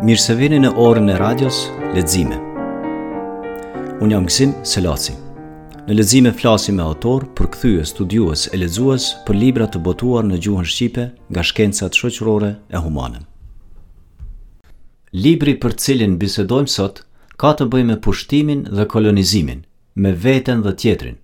Mirë se vini në orën e radios Lexime. Unë jam Gëzim Selaci. Në Lexime flasim me autorë, përkthyes, studiues e lexues për libra të botuar në gjuhën shqipe nga shkencat shoqërore e humane. Libri për të cilin bisedojmë sot ka të bëjë me pushtimin dhe kolonizimin, me veten dhe tjetrin.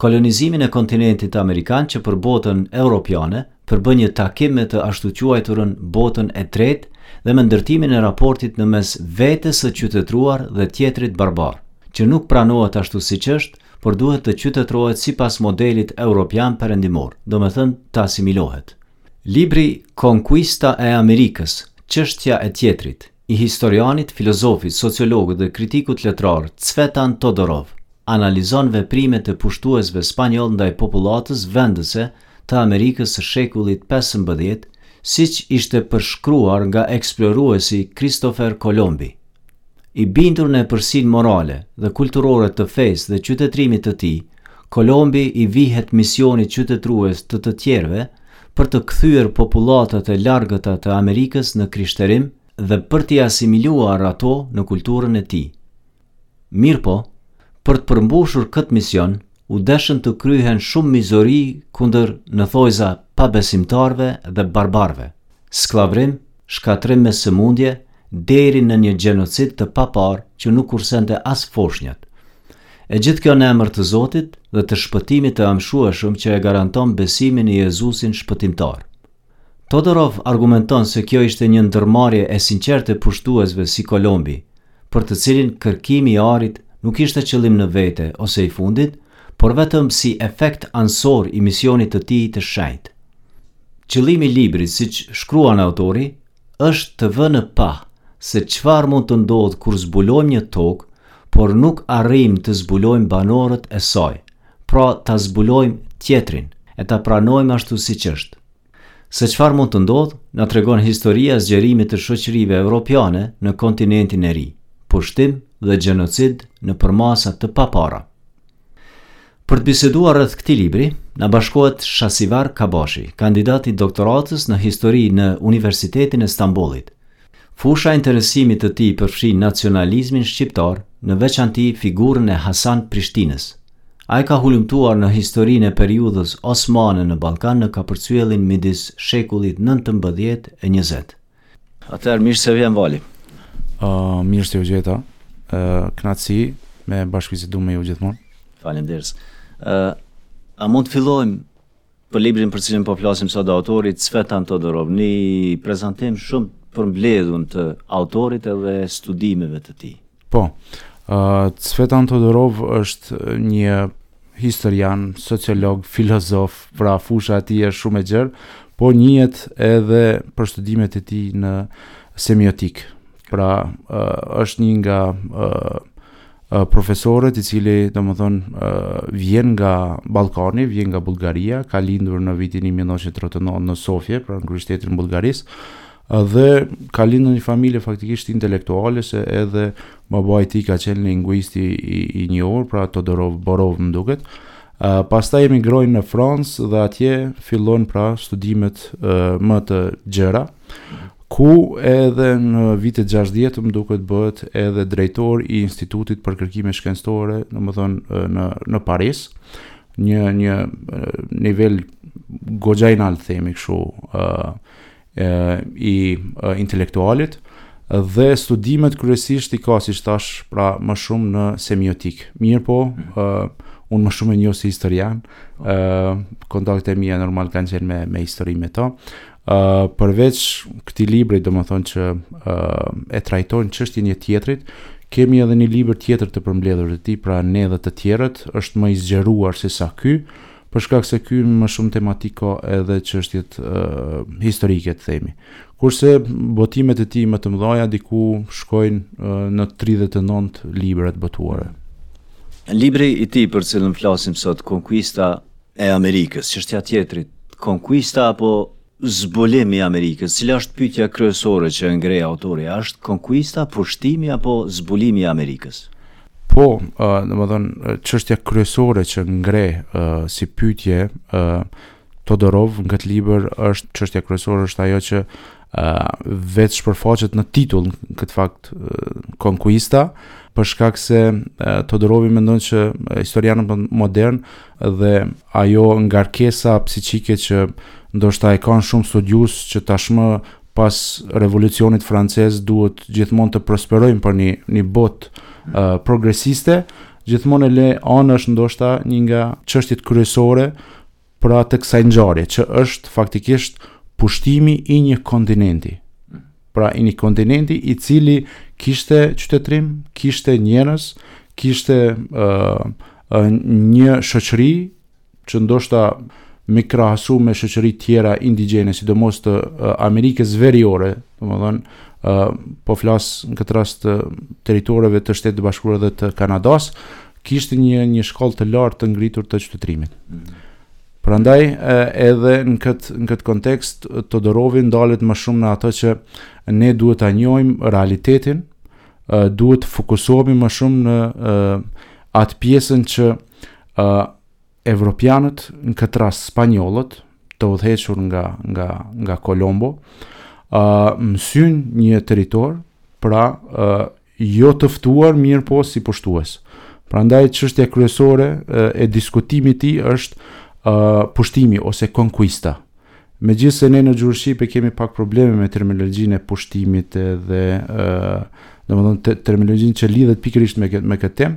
Kolonizimin e kontinentit amerikan që për botën europiane përbën një takim me të ashtuquajturën botën e tretë dhe me ndërtimin e raportit në mes vetes së qytetëruar dhe tjetrit barbar, që nuk pranohet ashtu siç është, por duhet të qytetërohet sipas modelit europian perëndimor, domethënë të asimilohet. Libri Konkuista e Amerikës, çështja e tjetrit, i historianit, filozofit, sociologut dhe kritikut letrar Cvetan Todorov, analizon veprimet e pushtuesve spanjollë ndaj popullatës vendëse të Amerikës së shekullit pesëmbëdhjetë, siç ishte përshkruar nga eksploruesi Kristofer Kolombi. I bindur në epërsinë morale dhe kulturore të fesë dhe qytetërimit të tij, Kolombi i vihet misionit qytetërues të të tjerëve për të kthyer popullatat e largëta të Amerikës në krishterim dhe për t'i asimiluar ato në kulturën e tij. Mirëpo, për të përmbushur këtë mision, u deshën të kryhen shumë mizori kundër në thonjëza pabesimtarëve dhe barbarëve, skllavërim, shkatërrim me sëmundje deri në një gjenocid të paparë që nuk kursente as foshnjat. E gjithë kjo në emër të Zotit dhe të shpëtimit të amshueshëm që e garanton besimi në Jezusin shpëtimtar. Todorov argumenton se kjo ishte një ndërmarrje e sinqertë e pushtuesve si Kolombi, për të cilin kërkimi i arit nuk ishte qëllim në vete ose i fundit, por vetëm si efekt anësor i misionit të tij të shenjtë. Qëllimi i librit, siç shkruan autori, është të vërë në pah se çfarë mund të ndodhë kur zbulojmë një tokë, por nuk arrijmë të zbulojmë banorët e saj, pra ta zbulojmë tjetrin, e ta pranojmë ashtu siç është. Se çfarë mund të ndodhë, na tregon historia e zgjerimit të shoqërive europiane në kontinentin e ri, pushtim dhe gjenocid në përmasa të papara. Për të biseduar rreth këtij libri, na bashkohet Shasivar Kabashi, kandidat i doktoratës në histori në Universitetin e Stambollit. Fusha e interesimit të tij përfshin nacionalizmin shqiptar, në veçanti figurën e Hasan Prishtinës. Ai ka hulumtuar në historinë e periudhës osmane në Ballkan në kapërcyellin midis shekullit nëntëmbëdhjetë e njëzet. Atëherë mirë se vjen Vali. Ë uh, mirë se ju gjeta. Ë uh, knaqsi me bashkëbisedu me ju gjithmonë. Faleminderit. Ë uh, a mund të fillojmë për librin për cilin po flasim sot autori Cvetan Todorov, një prezantim shumë t'përmbledhun të autorit edhe studimeve të tij. Po. Uh, Cvetan Todorov është një historian, sociolog, filozof, pra fusha e tij është shumë e gjerë, po njihet edhe për studimet e tij në semiotikë. Pra, uh, është një nga uh, profesorët i cili domethënë vjen nga Ballkani, vjen nga Bullgaria, ka lindur në vitin 1939 në Sofje, pra në kryeqytetin e Bullgarisë, Dhe ka lind në një familje faktikisht intelektuale se edhe babai i tij ka qenë linguist i, i, i njohur, pra Todor Borov më duket. Uh, pastaj emigron në Francë dhe atje fillon pra studimet uh, më të gjera, ku edhe në vitet 60 më duket bëhet edhe drejtor i Institutit për Kërkime Shkencore, domethënë uh, në në Paris, një një uh, nivel goxha i themi kështu, uh, i intelektualit dhe studimet kryesisht i ka, siç thash, pra më shumë në semiotikë. Mirpo, ë unë më shumë e njoh si historian, ë kontaktet e mia normal kanë qenë me me historinë me të. ë përveç këtij libri, domethënë që ë e trajton çështjen e tjetrit, kemi edhe një libër tjetër të përmbledhur të tij, pra ne dhe të tjerët, është më i zgjeruar se sa ky, për shkak se ky më shumë tematikë ka edhe çështjet historike të themi. Kurse botimet e tij më të mdhaja diku shkojnë në 39 libra të botuara. Libri i tij për cilin flasim sot, Konkuista e Amerikës, çështja e tjetrit, konkuista apo Zbulimi i Amerikës, cila është pyetja kryesore që e ngre autori, a është konkuista, pushtimi apo zbulimi i Amerikës? Po, domethënë çështja kryesore që ngre si pyetje Todorov në këtë libër është çështja kryesore është ajo që vetë shpërfaqet në titull në këtë fakt konkuista, për shkak se Todorovi mendon që historianët modernë dhe ajo ngarkesa psikike që ndoshta e kanë shumë studiues që tashmë pas revolucionit francez duhet gjithmonë të prosperojmë për një një botë uh, progresiste, gjithmonë e lënë anash ndoshta një nga çështjet kryesore për atë të kësaj ngjarje, që është faktikisht pushtimi i një kontinenti. Pra i një kontinenti i cili kishte qytetërim, kishte njerëz, kishte uh, uh, një shoqëri që ndoshta me krahasu me shoqëri tjera indigjene, sidomos të uh, Amerikës veriore, domethënë, uh, po flas në këtë rast uh, territoreve të Shteteve të Bashkuara dhe të Kanadas, kishte një, një shkallë të lartë të ngritur të qytetërimit. Mm -hmm. Prandaj edhe në këtë në këtë kontekst Todorovi ndalet më shumë në ato që ne duhet ta njohim realitetin, duhet të fokusohemi më shumë në atë pjesën që evropianët në këtë rast spanjollët të udhëhequr nga nga nga Kolombo, ë mësyjnë një territor, pra ë jo të ftuar mirëpo si pushtues. Prandaj çështja kryesore e diskutimit të tij është pushtimi ose konkuista. Megjithëse ne në gjuhën shqipe kemi pak probleme me terminologjinë e pushtimit dhe domethënë terminologjinë që lidhet pikërisht me këtë me këtë temë,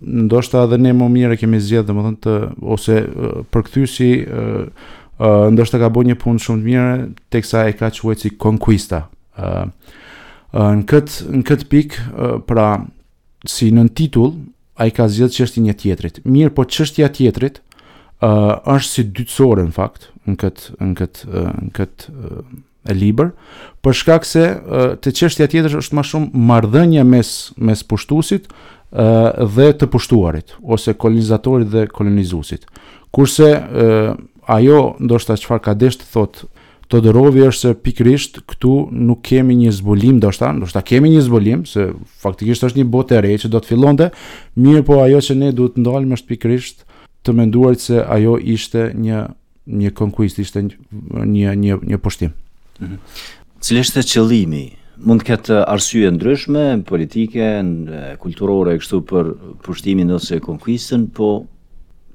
ndoshta edhe ne më mirë e kemi zgjedhë, domethënë të ose përkthyesi ë uh, ndoshta ka bërë një punë shumë të mirë teksa e ka quajtur si konkuista. ë uh, uh, në kët në kët pikë uh, pra si nëntitull ai ka zgjedhë çështjen e tjetrit. Mirëpo çështja e tjetrit ë uh, është si dytësore në fakt në kët në kët uh, në kët uh, e libër, për shkak se te çështja e tjetrit është më shumë marrëdhënia mes mes pushtuesit dhe të pushtuarit ose kolonizatorit dhe kolonizuesit. Kurse ajo ndoshta çfarë ka desh të thotë Todorovi është se pikërisht këtu nuk kemi një zbulim, ndoshta, ndoshta kemi një zbulim, se faktikisht është një botë e re që do të fillonte, mirëpo ajo që ne duhet të ndalemi është pikërisht të menduarit se ajo ishte një Një konkuistë ishte një një një pushtim. Mhm. Cili ishte qëllimi? Mund të ketë arsye të ndryshme politike, kulturore kështu për pushtimin ose konkuistën, po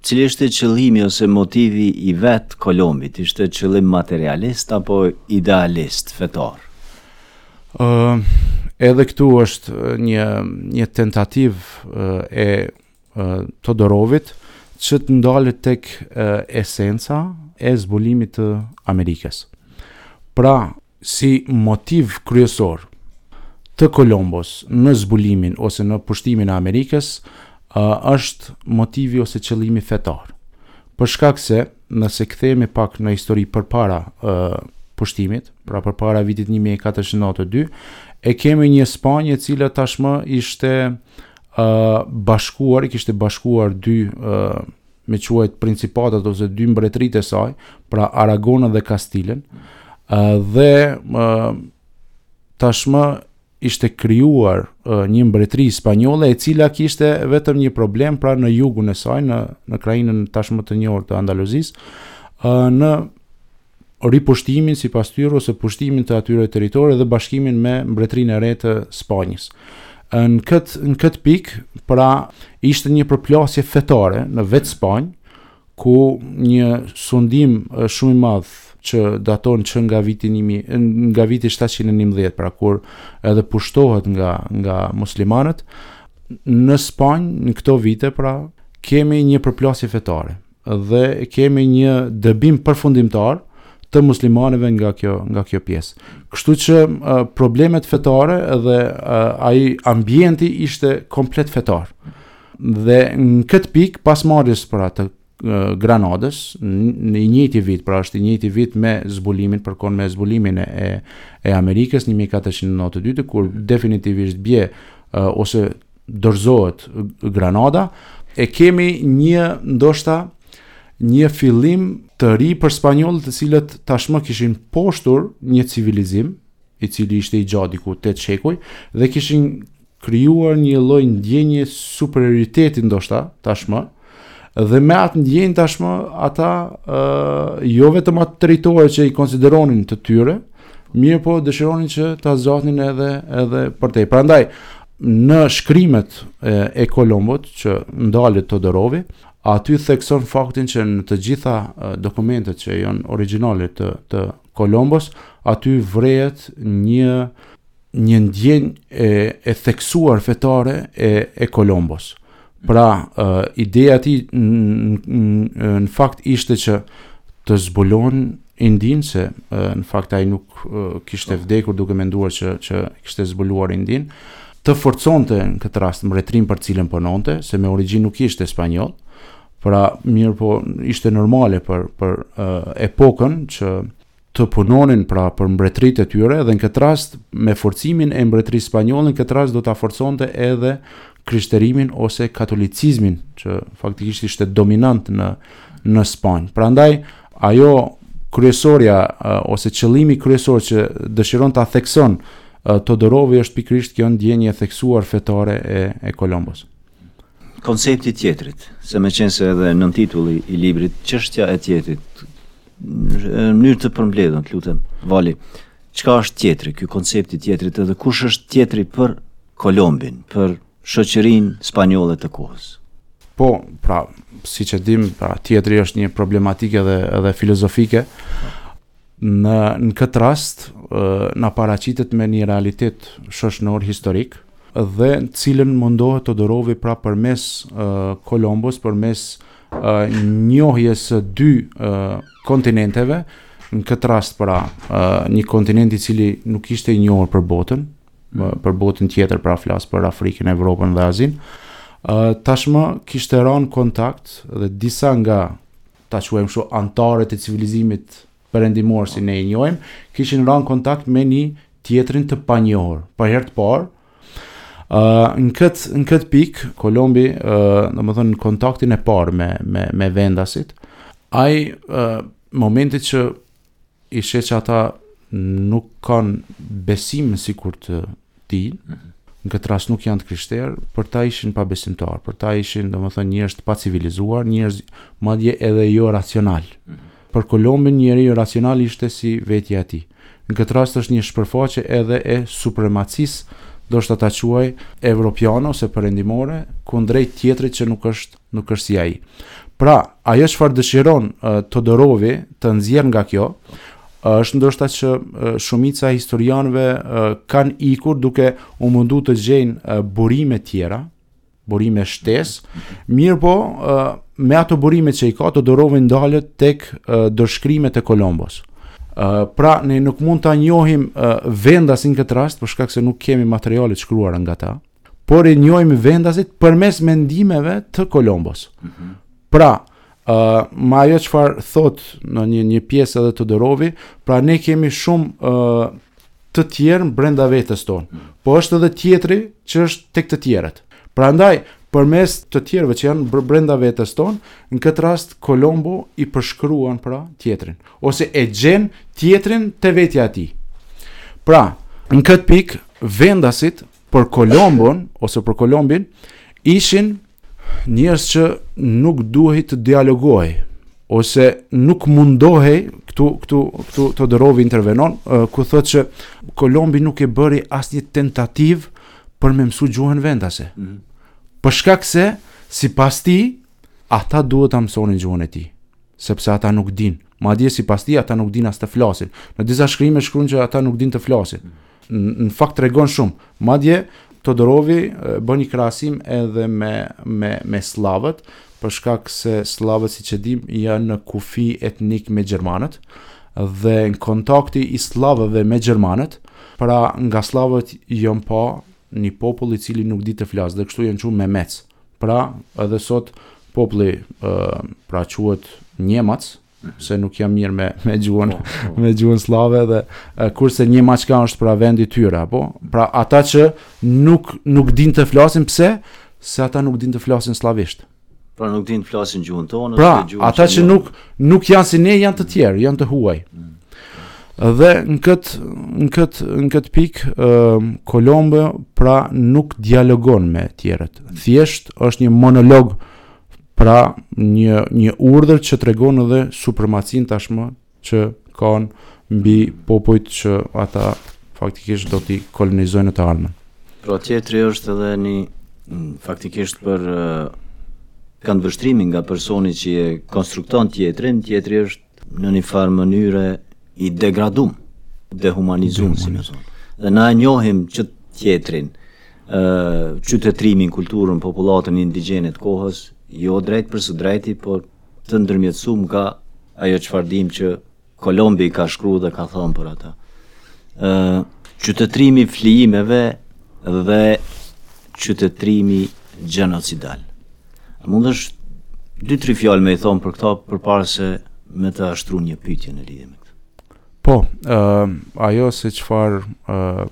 cili ishte qëllimi ose motivi i vetë Kolombit? Ishte qëllim materialist apo idealist fetar? Ëh, uh, edhe këtu është një një tentativë uh, e Todorovit që të ndalet tek esenca e zbulimit të Amerikës. Pra, si motiv kryesor të Kolombos në zbulimin ose në pushtimin e Amerikës është motivi ose qëllimi fetar. Për shkak se nëse kthehemi pak në histori përpara ë pushtimit, pra përpara vitit 1492, e kemi një Spanjë e cila tashmë ishte ë bashkuar, i kishte bashkuar dy me quajt principatat ose dy mbretëritë e saj, pra Aragonën dhe Kastilën, dhe tashmë ishte krijuar një mbretëri spanjolle e cila kishte vetëm një problem pra në jugun e saj në në krahinën tashmë të njohur të Andaluzisë në ripushtimin, sipas tyre, ose pushtimin të atyre territore dhe bashkimin me Mbretërinë e Re të Spanjës. Në këtë në këtë pikë, pra, ishte një përplasje fetare në vetë Spanjë, ku një sundim shumë i madh që daton që nga viti 1000 nga viti 711 pra kur edhe pushtohet nga nga muslimanët në Spanjë në këto vite pra kemi një përplasje fetare Dhe kemi një dëbim përfundimtar të muslimanëve nga kjo nga kjo pjesë. Kështu që problemet fetare dhe ai ambienti ishte komplet fetar. Dhe në këtë pikë pas marrjes pra të Granadës në i njëjti vit, pra është i njëjti vit me zbulimin, përkon me zbulimin e e Amerikës 1492 kur definitivisht bie ose dorëzohet Granada, e kemi një ndoshta një fillim të ri për spanjollët të cilët tashmë kishin mposhtur një civilizim i cili ishte i gjatë diku 8 shekuj dhe kishin krijuar një lloj ndjenje superioriteti ndoshta tashmë Dhe me atë ndjenjë tashmë ata ë jo vetëm ato territore që i konsideronin të tyre, mirëpo dëshironin që ta zgjatnin edhe edhe përtej. Prandaj në shkrimet e, e Kolombos që ndalet Todorovi, aty thekson faktin që në të gjitha dokumentet që janë origjinale të të Kolombos, aty vërehet një një ndjenjë e, e theksuar fetare e, e Kolombos. Pra, uh, ideja e tij në fakt ishte që të zbulonte Indinë, se uh, në fakt ai nuk uh, kishte po. vdekur duke menduar që, që kishte zbuluar Indinë, të forconte në këtë rast mbretërinë për të cilën punonte, se me origjinë nuk ishte spanjoll, Pra, mirëpo, ishte normale për, për uh, epokën që të punonin pra për mbretëritë e tyre dhe në këtë rast me forcimin e mbretërisë spanjolle në këtë rast do ta forconte edhe krishterimin ose katolicizmin që faktikisht ishte dominant në, në Spanjë. Prandaj, ajo kryesorja uh, ose qëllimi kryesor që dëshiron ta thekson uh, Todorovi është pikërisht kjo ndjenjë e theksuar fetare e, e Kolombos. Koncepti i tjetrit, se me qenë se edhe nëntitulli i librit, çështja e tjetrit, në mënyrë të përmbledhur, të lutem, Vali, çka është tjetri, ky koncept i tjetrit edhe kush është tjetri për Kolombin, për shoqërinë spanjolle të kohës? Po, pra, siç e dimë, pra, tjetri është një problematikë edhe, edhe filozofike, Në në këtë rast na paraqitet me një realitet shoqëror historik dhe të cilën mundohet Todorovi pra përmes Kolombos, përmes njohjes së dy kontinenteve, në këtë rast pra një kontinent i cili nuk ishte i njohur për botën, për botën tjetër, pra flas për Afrikën, Evropën dhe Azinë. Tashmë kishte rënë në kontakt dhe disa nga ta quajmë kështu, anëtarët e civilizimit perëndimor si ne i njohim, kishin rënë në kontakt me një tjetrin të panjohur, për herë të parë. Uh, në këtë në këtë pikë Kolombi, uh, domethënë në kontaktin e parë me me me vendasit, ai uh, momentit që i sheh që ata nuk kanë besim sikur të tij, në këtë rast nuk janë të krishterë, për ta ishin pabesimtarë, për ta ishin, domethënë, njerëz të pacivilizuar, njerëz madje edhe joracionalë. Për Kolombin njeriu racional ishte si vetja e tij. Në këtë rast është një shpërfaqe edhe e supremacisë, ndoshta ta quaj evropiane ose perëndimore, kundrejt tjetrit që nuk është Nuk është si ai. Pra, ajo çfarë dëshiron Todorovi të nxjerrë nga kjo, është ndoshta që shumica e historianëve kanë ikur duke u mundu të gjejnë burime tjera, burime shtesë, mirëpo me ato burime që i ka Todorovi ndalet tek dorëshkrimet e Kolombos. Pra, ne nuk mund ta njohim vendasin në këtë rast, për shkak se nuk kemi materiale të shkruara nga ta, por i njohim vendasit përmes mendimeve të Kolombos. Mm -hmm. Pra, uh, ma ajo çfarë thotë në një, një pjesë edhe Todorovi, pra ne kemi shumë uh, të tjerë brenda vetes tonë, mhm. po është edhe tjetri që është tek të tjerët. Prandaj, përmes të tjerëve që janë brenda vetes tonë, në këtë rast Kolombo i përshkruan pra tjetrin, ose e gjen tjetrin te vetja e tij. Pra, në këtë pikë, vendasit për Kolombon ose për Kolombin ishin njerëz që nuk duhej të dialogohej ose nuk mundohej këtu këtu këtu Todorovi intervenon ku thotë që Kolombi nuk e bëri asnjë tentativë për me mësu gjuhën vendase. Mm -hmm. Për shkak se sipas tij ata duhet ta mësonin gjuhën e tij, sepse ata nuk dinë. Madje sipas tij ata nuk dinë as të flasin. Në disa shkrime shkruan që ata nuk dinë të flasin. Mm -hmm. në fakt tregon shumë. Madje Todorovi bën një krahasim edhe me me me sllavët, për shkak se sllavët siç e dim janë në kufi etnik me gjermanët dhe kontakti i sllavëve me gjermanët, pra nga sllavët janë pa një popull i cili nuk di të flasë dhe kështu janë qu nemec. Pra edhe sot populli pra quhet Njemac, s'e nuk jam mirë me me gjuhën po, po. me gjuhën sllave dhe kurse Njemaçka është pra vendi tyre apo pra ata që nuk nuk dinë të flasin pse se ata nuk dinë të flasin sllavisht pra nuk dinë të flasin gjuhën tonë pra gjuhën ata që, që nuk nuk janë si ne janë të tjerë janë të huaj mm. dhe në kët në kët në kët pikë Kolombi pra nuk dialogon me tjerët thjesht është një monolog Pra, një një urdhër që tregon edhe supremacinë tashmë që kanë mbi popujt që ata faktikisht do t'i kolonizojnë në të ardhmen. Pra tjetri është edhe një faktikisht për këndvështrimin nga personi që e konstrukton tjetrin, tjetri është në një farë mënyre i degradum, dehumanizum, si me thonë. Dhe na e njohim që tjetrin, qytetrimin, kulturën, popullatën indigjene të kohës, jo drejtpërsëdrejti, por të ndërmjetësum nga ajo çfarë dimë që Kolombi ka shkru dhe ka thonë për ata. Qytetrimi i flijimeve dhe qytetrimi gjenocidal. A mundesh dy tri fjalë me i thon për këta përpara se me ta shtru një pyetje në lidhje me këtë? Po, ë uh, ajo se çfarë ë uh,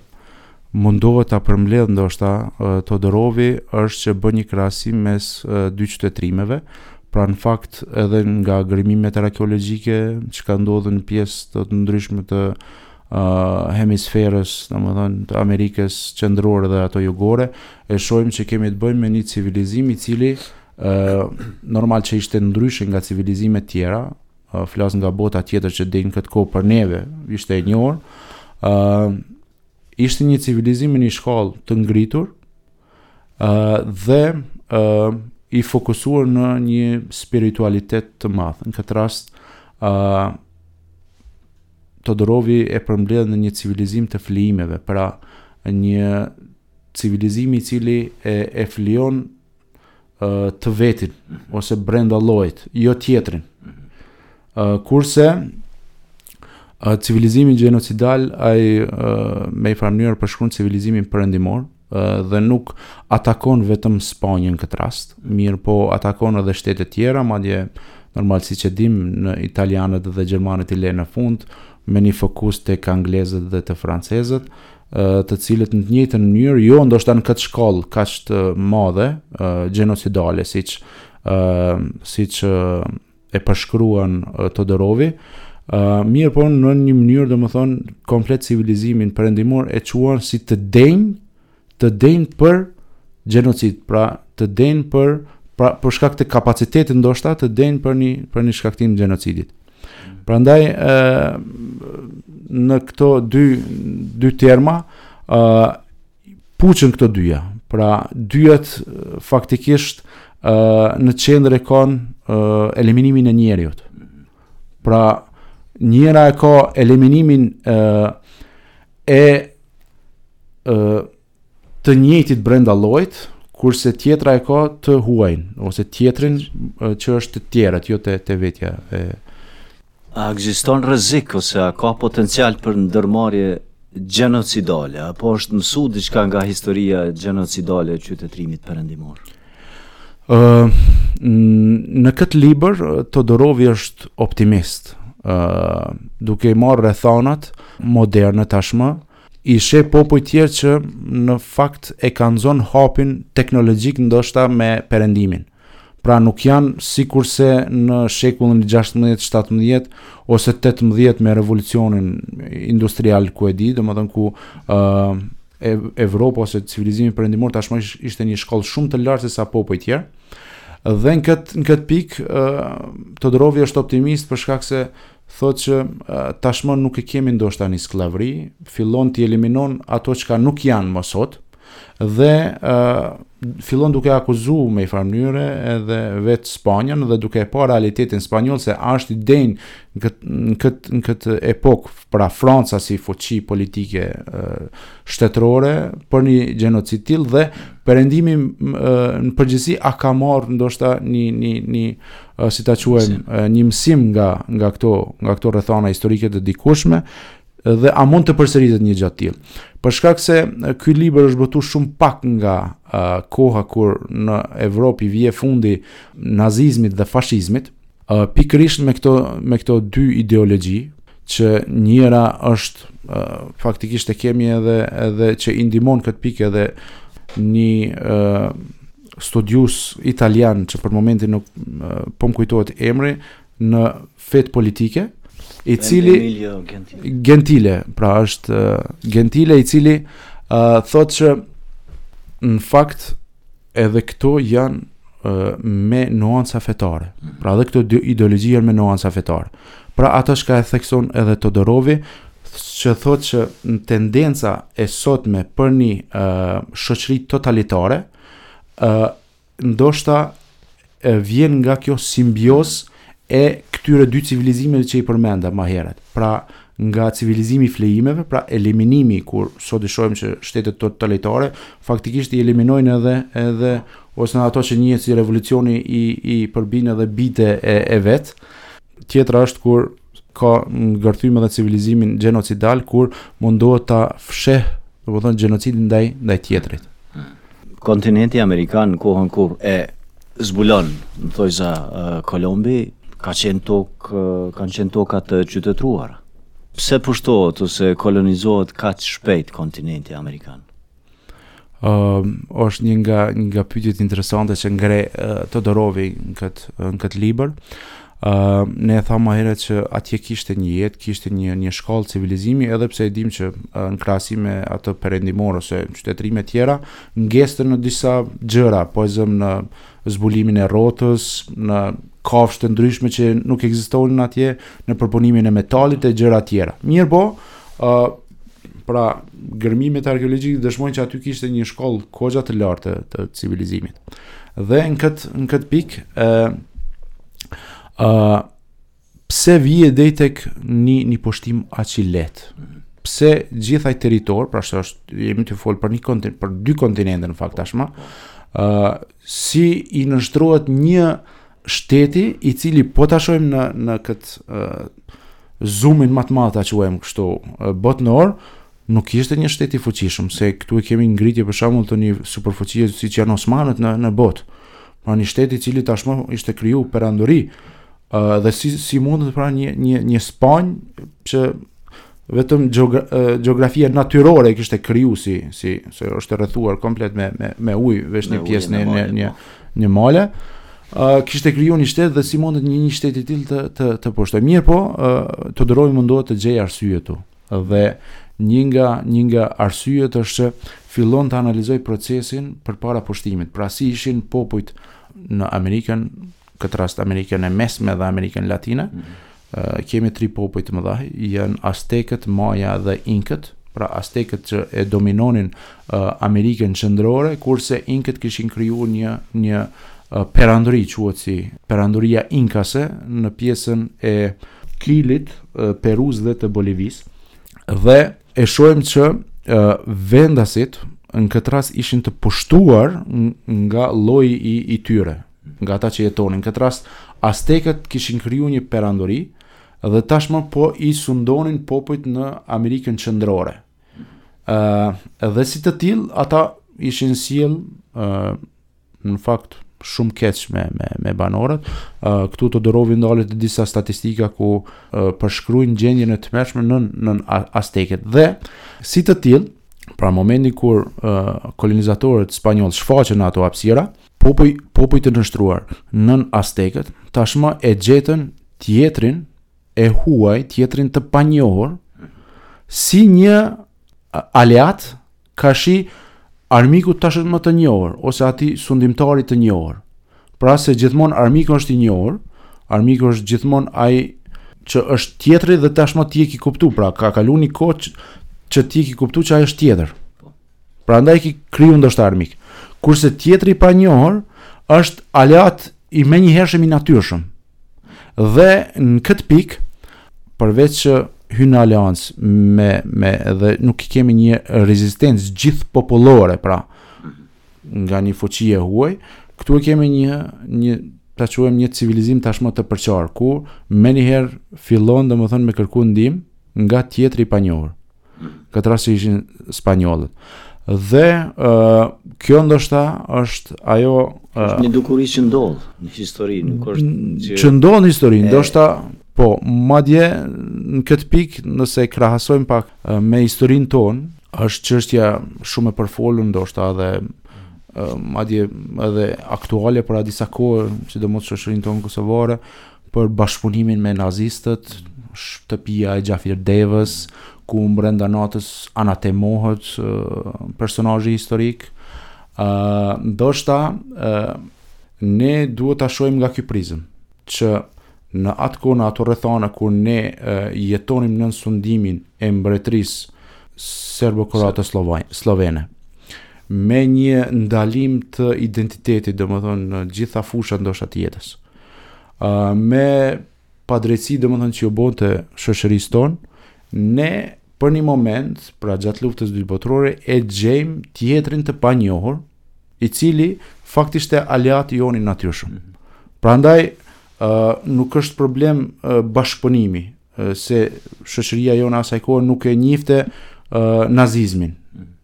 mundohet ta përmbledh ndoshta uh, Todorovi është që bën një krahasim mes uh, dy qytetrimeve, pra në fakt edhe nga gërmimet arkeologjike që ka ndodhur në pjesë të, të ndryshme të hemisferës, domethënë të Amerikës qendrore dhe ato jugore, e shohim që kemi të bëjmë me një civilizim i cili ë normal që ishte ndryshe nga civilizimet tjera, flas nga bota tjetër që deri n'këtë kohë për neve, ishte e njohur. ë ishte një civilizim në një shkallë të ngritur ë dhe ë i fokusuar në një spiritualitet të madh. Në këtë rast ë Todorovi e përmbledh në një civilizim të flijimeve, pra një civilizim i cili e e flijon ë të vetin ose brenda llojit, jo tjetrin. ë kurse ë civilizimi gjenocidal ai ë me një farë mënyrë përshkruan civilizimin perëndimor, dhe nuk atakon vetëm Spanjën këtë rast, mirë po atakon edhe shtetet tjera, madje normal siç e dimë ne italianët dhe gjermanët i le në fund, me një fokus tek anglezët dhe te francezët, të cilët në të njëjtën mënyrë, jo ndoshta në këtë shkallë kaq të madhe, gjenocidale, siç siç e përshkruan Todorovi, uh, mirë po në një mënyrë domethënë komplet civilizimin perëndimor e quan si të denjë, të denjë për gjenocid, pra të denjë për, pra, për shkak të kapacitetit ndoshta të denjë për një, për një shkaktim gjenocidit. Prandaj, uh, në këto dy, dy terma, uh, puqen këto dyja. Pra dyjat faktikisht në qendër e kanë eliminimin e njeriut. Pra njëra e ka eliminimin e e të njëjtit brenda llojit, kurse tjetra e ka të huajin ose tjetrin që është te tjerët, jo te te vetja e A ekziston rrezik ose a ka potencial për ndërmarrje gjenocidale? Apo është mësu diçka nga historia gjenocidale e qytetërimit perëndimor? Ë në këtë libër Todorovi është optimist. Ë duke i marrë rrethanat moderne tashmë, i sheh popujt tjerë që në fakt e kanë zonë hapin teknologjik ndoshta me perëndimin. Pra nuk janë sikurse në shekullin e gjashtëmbëdhjetë, shtatëmbëdhjetë ose tetëmbëdhjetë me revolucionin industrial ku e di, domethënë ku ë uh, Evropa ose civilizimi perëndimor tashmë ishte një shkallë shumë të lartë se sa popujt e tjerë. Dhe në këtë në këtë pikë ë uh, Todorovi është optimist për shkak se thotë që tashmë nuk e kemi ndoshta një sklavri, fillon t'i eliminon ato çka nuk janë më sot, Dhe fillon duke akuzu me njëfarë mënyre edhe vetë Spanjën dhe duke e pa realitetin spanjoll se a është i denjë në këtë, në këtë, në këtë epokë pra Franca si fuqi politike shtetërore për një gjenocid tillë dhe perëndimi në përgjithësi a ka marrë ndoshta një një një si ta quajmë një mësim nga nga këto nga këto rrethana historike të dikurshme Dhe a mund të përsëritet një gjë e tillë? Për shkak se ky libër është botuar shumë pak nga uh, koha kur në Evropë i vjen fundi nazizmit dhe fashizmit, uh, pikërisht me këto me këto dy ideologji, që njëra është uh, faktikisht e kemi edhe edhe që i ndihmon këtë pikë edhe një uh, studius italian që për momentin nuk uh, po më kujtohet emri në fetë politike,, i cili Emilio Gentile. Gentile, pra është uh, Gentile i cili uh, thotë që në fakt edhe këto janë uh, me nuanca fetare. Pra edhe këto ideologji janë me nuanca fetare. Pra atë shka e thekson edhe Todorovi, që thotë që në tendenca e sotme për një uh, shoqëri totalitare, uh, ndoshta vjen nga kjo simbiozë e këtyre dy civilizimeve që i përmenda më herët. Pra, nga civilizimi i flejimeve, pra eliminimi kur sot i shohim që shtetet totalitare faktikisht i eliminojnë edhe edhe ose në ato që njihet si revolucioni i i përbin edhe bijtë e e vet. Tjetra është kur ka ngërthym edhe civilizimin gjenocidal kur mundohet ta fsheh, domethënë gjenocidin ndaj ndaj tjetrit. Kontinenti amerikan në kohën kur e zbulon, me thojza Kolombi, ka qenë tok, kanë qenë toka të qytetëruara. Pse pushtohet ose kolonizohet kaq shpejt kontinenti amerikan? uh, është një nga një nga pyetjet interesante që ngre uh, Todorovi në kët në kët libër. ë uh, ne e thamë më herët që atje kishte një jetë, kishte një një shkallë civilizimi, edhe pse e dimë që uh, në krahasim me atë perëndimor ose qytetërime tjera, ngecte në disa gjëra, po e zëm në zbulimin e rrotës, në kafshë të ndryshme që nuk ekzistonin atje, në përpunimin e metalit e gjëra tjera. Mirëpo, uh, Pra, gërmimet arkeologjike dëshmojnë që aty kishte një shkallë koxha të lartë të, të civilizimit. Dhe në këtë në këtë pikë ë ë pse vije deri tek një një pushtim aq i lehtë? Pse gjithë ai territor, pra është jemi tu fol për një kontinent, për dy kontinente në fakt tashmë, ë si i nënshtrohet një shteti i cili po ta shohim në në kët zoomin ma të madh ta quajmë kështu botnor, nuk ishte një shtet i fuqishëm se këtu e kemi ngritje për shembull të një superfuqie siç janë osmanët në në botë pra një shtet i cili tashmë ishte kriju perandori Uh, dhe si, si mund të pra një, një, një Spanjë që vetëm gjeografia natyrore e kishte kriju si, si se është rrethuar komplet me, me, me ujë, veç një pjesë në një, një, po. një male, uh, kishte kriju një shtet dhe si mund të një, një shtet i tillë të, të, të pushtojë. Mirëpo, uh, Todorovi mundohet të gjejë arsyet tu. Dhe një nga, një nga arsyet është që fillon të analizojë procesin përpara pushtimit. Pra si ishin popujt në Amerikën, këtë rast Amerikën e mesme dhe Amerikën latine, kemi tri popuj të mëdhaj, janë Aztekët, Maja dhe Inkët, pra Aztekët që e dominonin uh, Amerikën qendrore, kurse Inkët kishin kriju një, një uh, perandori, quhet si perandoria Inkase, në pjesën e Kilit, uh, Perusë dhe të Bolivisë, dhe e shohim që uh, vendasit në këtë rast ishin të pushtuar nga lloji i tyre, Nga ata që jetonin në këtë rast, Aztekët kishin kriju një perandori dhe tashmë po i sundonin popujt në Amerikën Qendrore. Ë dhe si të tillë, ata ishin sjell ë në fakt shumë keq me me me banorët. Ë këtu Todorovi ndalet te disa statistika ku ë, përshkruajnë gjendjen e tmerrshme në nën Aztekët. Dhe si të tillë, pra momentin kur ë, kolonizatorët spanjollë shfaqen në ato hapësira, Popujt, popujt e nënshtruar, nën Aztekët, tashmë e gjetën tjetrin e huaj, tjetrin të panjohur, si një aleat, karshi armikut tashmë të njohur, ose atij sundimtarit të njohur. Pra se gjithmonë armiku është i njohur, armiku është gjithmonë ai që është tjetri dhe tashmë ti e ki kuptu, pra ka kalu një kohë që, që ti e ki kuptu që ai është tjetër. Prandaj ki kriju ndoshta armik. Kurse tjetri i panjohur është aleat i menjëhershëm i natyrshëm. Dhe në këtë pikë përveç që hyn në aleancë me me dhe nuk i kemi një rezistencë gjithëpopullore, pra nga një fuqi e huaj, këtu e kemi një një ta quajmë një civilizim tashmë të përçarë, ku menjëherë fillon domethënë me kërku ndihmë nga tjetri i panjohur. Këtë rast që ishin spanjollët. Dhe uh, kjo ndoshta është ajo uh, është një dukuri që ndodh në histori, nuk është që që ndodh në histori, e... ndoshta po, madje në këtë pikë nëse krahasojmë pak uh, me historinë tonë, është çështja shumë e përfolur ndoshta edhe madje edhe aktuale para disa kohësh, sidomos shoqërinë tonë kosovare, për bashkëpunimin me nazistët, shtëpia e Xhafer Devës, ku brenda natës anatemohet personazhi historik. ë ndoshta ë ne duhet ta shohim nga ky prizëm që në atë kohë, në ato rrethana kur ne jetonim nën sundimin e mbretërisë serbo-kroato-sllovene, me një ndalim të identitetit, domethënë në gjitha fushat ndoshta të jetës. me padrejtësi domethënë që iu bënte shoqërisë tonë, ne për një moment, pra gjatë luftës dy botërore, e gjejmë tjetrin të panjohur, i cili faktisht është aleati joni i natyrshëm. Prandaj, nuk është problem bashkëpunimi, se shoqëria jonë asaj kohë nuk e njifte uh, nazizmin.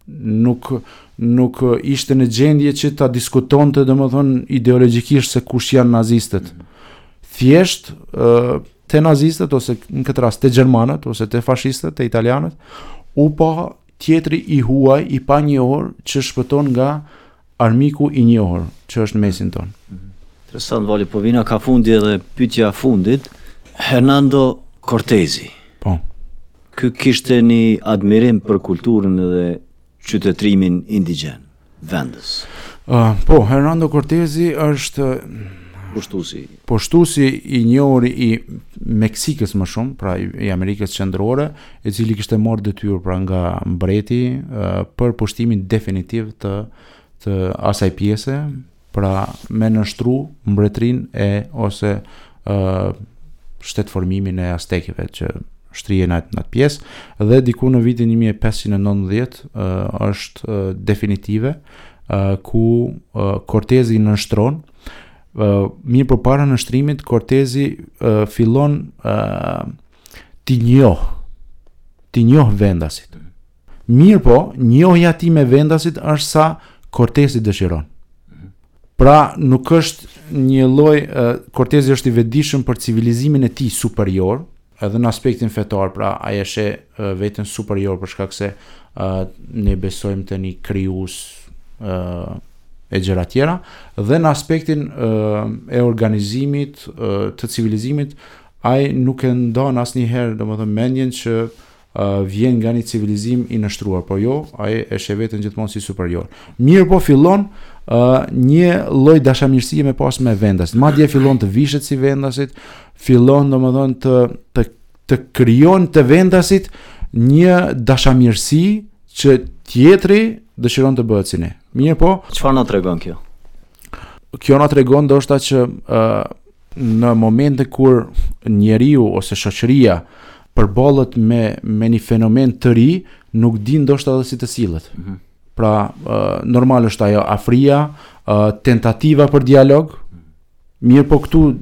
Nuk nuk ishte në gjendje që ta diskutonte domethënë ideologjikisht se kush janë nazistët. Thjesht uh, te nazistët ose në këtë rast te gjermanët ose te fashistët, te italianët u pa tjetri i huaj, i panjohur që shpëton nga Armiku i njohur që është në mesin tonë. Interesant Vali, po vijna kah fundi edhe pytja fundit. Hernando Cortezi. Po. Ky kishte një admirim për kulturën dhe qytetrimin indigjen, vendës. Uh, po, Hernando Cortezi është... Pushtuesi. Pushtuesi i njohur i Meksikës më shumë, pra i Amerikës qendrore, i cili kishte marrë detyrë pra nga mbreti për pushtimin definitiv të, të asaj pjese, pra me nënshtru mbretërinë e ose uh, shtetformimin e astekeve që shtrihej në atë pjesë, dhe diku në vitin 1590 uh, është uh, definitive, uh, ku uh, Cortezi i nënshtron, Uh, mirëpo para nënshtrimit, Kortezi uh, fillon uh, t'i njoh, t'i njoh vendasit. Mhm. Mirëpo, njohja e tij me vendasit është sa Kortezi dëshiron. Mhm. Pra nuk është një lloj, uh, Kortezi është i vetëdijshëm për civilizimin e tij superior, Edhe në aspektin fetar, pra, ai e sheh veten superior për shkak se ne besojmë te një krijues e gjëra tjera dhe në aspektin e organizimit të civilizimit ai nuk e ndan asnjëherë domethënë mendjen që Vjen nga një civilizim i nënshtruar, po jo, ai e sheh veten gjithmonë si superior. Mirëpo fillon uh, një lloj dashamirësie me pas me vendasit. Madje fillon të vishet si vendasit, fillon domethënë të të të krijon te vendasit një dashamirësi që tjetri dëshiron të bëhet si ne. Mirëpo, çfarë na tregon kjo? Kjo na tregon ndoshta që uh, Në momente kur njeriu ose shoqëria përballet me me një fenomen të ri, nuk di ndoshta edhe si të sillet. Mm -hmm. Pra, normal është ajo afria, tentativa për dialog. Mm -hmm. Mirëpo këtu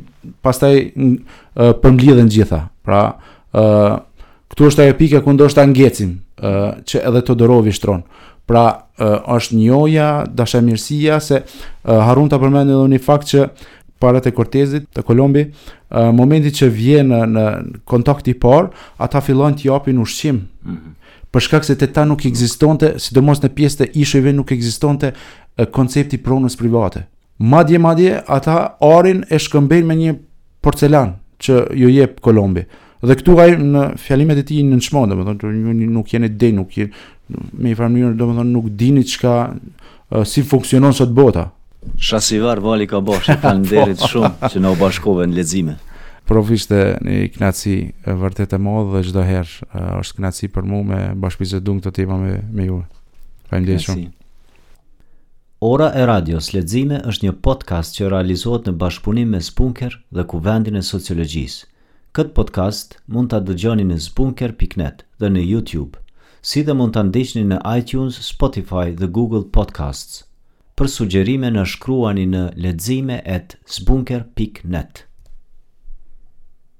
pastaj përmblidhen gjitha. Pra, ë këtu është ajo pika ku ndoshta ngecim, ë që edhe Todorovi shtron. Pra, ë është njohja, dashamirësia se harrum ta përmend edhe një fakt që para te Kortezit, te Kolombi, momenti që vjen në, në kontakt i parë, ata fillojnë të japin ushqim. Mm -hmm. Për shkak se te ta nuk ekzistonte, sidomos në pjesët e ishujve nuk ekzistonte koncepti pronës private. Madje madje ata arrijnë e shkëmbejnë me një porcelan që ju jep Kolombi. Dhe këtu ai në fjalimet e tij nënçmon, domethënë ju nuk jeni dej, nuk jeni me një farë mënyrë, domethënë nuk dini çka si funksionon sot bota. Shasivar Kabashi, faleminderit po. shumë që na u bashkove në lexime. Prof ishte një knaqsi vërtet e madhe dhe çdo herë është knaqsi për mua me bashkëbisedu në këto tema me me ju. Faleminderit shumë. Ora e radios Lexime është një podcast që realizohet në bashkëpunim me Sbunker dhe Kuvendin e Sociologjisë. Këtë podcast mund ta dëgjoni në sbunker pikë net dhe në YouTube, si dhe mund ta ndiqni në iTunes, Spotify dhe Google Podcasts. Për sugjerime na shkruani në lexime at sbunker pikë net.